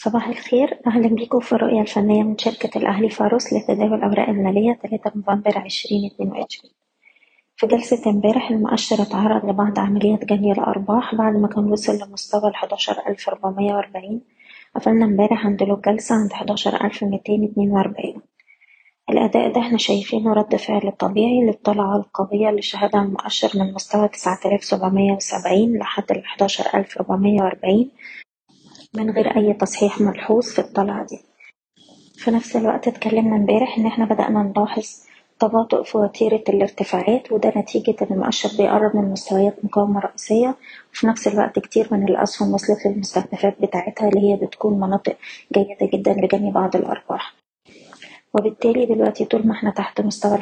صباح الخير. أهلا بيكم في الرؤية الفنية من شركة الأهلي فاروس لتداول الأوراق المالية 3 نوفمبر 2022 في جلسة امبارح المؤشر اتعرض لبعض عمليات جني الأرباح بعد ما كان وصل لمستوى ربعمية وأربعين. قفلنا امبارح عند له الجلسة عند حداشر ألف ميتين اتنين وأربعين. الأداء ده إحنا شايفينه رد فعل طبيعي للطلعة القوية اللي شهدها المؤشر من مستوى تسعة آلاف سبعمية وسبعين لحد الحداشر ألف ربعمية وأربعين. من غير أي تصحيح ملحوظ في الطلعة دي. في نفس الوقت اتكلمنا امبارح إن إحنا بدأنا نلاحظ تباطؤ في وتيرة الارتفاعات وده نتيجة إن المؤشر بيقرب من مستويات مقاومة رئيسية وفي نفس الوقت كتير من الأسهم وصلت للمستهدفات بتاعتها اللي هي بتكون مناطق جيدة جدا لجني بعض الأرباح. وبالتالي دلوقتي طول ما إحنا تحت مستوى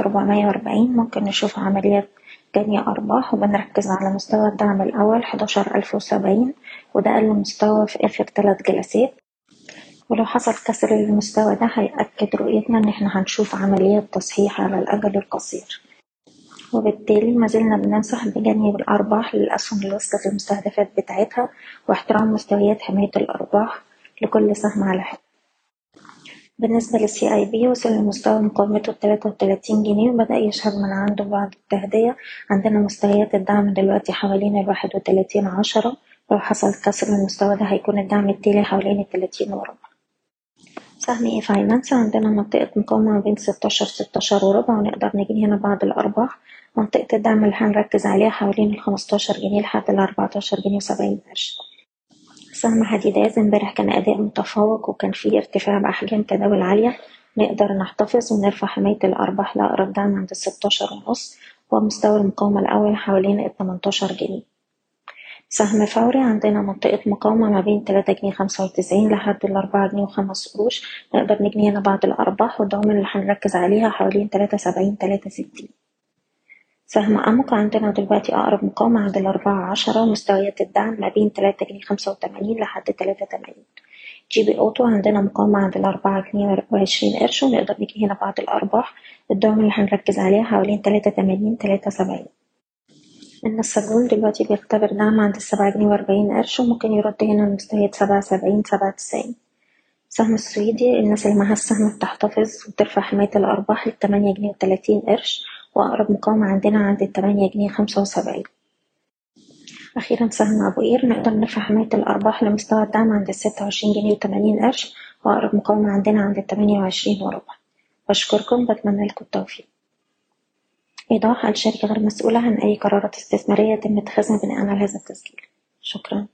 ربعمية وأربعين ممكن نشوف عمليات جني أرباح وبنركز على مستوى الدعم الأول حداشر ألف وسبعين وده أقل مستوى في آخر تلات جلسات. ولو حصل كسر للمستوى ده هيأكد رؤيتنا إن إحنا هنشوف عمليات تصحيح على الأجل القصير. وبالتالي مازلنا بننصح بجني الأرباح للأسهم اللي وصلت للمستهدفات بتاعتها واحترام مستويات حماية الأرباح لكل سهم على حدة بالنسبة للسي اي بي وصل لمستوى مقاومته التلاتة وتلاتين جنيه وبدأ يشهد من عنده بعض التهدية. عندنا مستويات الدعم دلوقتي حوالين الواحد وتلاتين عشرة. لو حصل كسر للمستوى ده هيكون الدعم التالي حوالين التلاتين وربع. سهم e-finance عندنا منطقة مقاومة ما بين ستاشر ستاشر وربع ونقدر نجني هنا بعض الأرباح. منطقة الدعم اللي هنركز عليها حوالين الخمستاشر جنيه لحد الأربعتاشر جنيه وسبعين قرش. سهم حديدات امبارح كان أداء متفوق وكان فيه ارتفاع بأحجام تداول عالية. نقدر نحتفظ ونرفع حماية الأرباح لأقرب دعم عند الستاشر ونص ومستوى المقاومة الأول حوالين التمنتاشر جنيه. سهم فوري عندنا منطقة مقاومة ما بين تلاتة جنيه خمسة وتسعين لحد الأربعة جنيه وخمس قروش. نقدر نجني هنا بعض الأرباح والدعم اللي هنركز عليها حوالين تلاتة سبعين تلاتة ستين. سهم أمك عندنا دلوقتي أقرب مقاومة عند الأربعة عشرة ومستويات الدعم ما بين تلاتة جنيه خمسة وتمانين لحد تلاتة تمانين. GB Auto عندنا مقاومة عند الأربعة جنيه وعشرين قرش ونقدر نجني هنا بعض الأرباح. الدعم اللي هنركز عليها حوالين تلاتة تمانين تلاتة سبعين. النساجون دلوقتي بيختبر دعم عند السبعة جنيه وأربعين قرش وممكن يرد هنا لمستويات سبعة سبعين سبعة تسعين. سهم السويدي الناس اللي معاها السهم بتحتفظ وترفع حماية الأرباح لتمانية جنيه وتلاتين قرش. وأقرب مقاومة عندنا عند التمانية جنيه خمسة وسبعين. أخيرا سهم أبو قير نقدر نرفع حماية الأرباح لمستوى الدعم عند الستة وعشرين جنيه وتمانين قرش وأقرب مقاومة عندنا عند التمانية وعشرين وربع. بشكركم بتمنى لكم التوفيق. إيضاح الشركة غير مسؤولة عن أي قرارات استثمارية يتم اتخاذها بناء على هذا التسجيل. شكرا.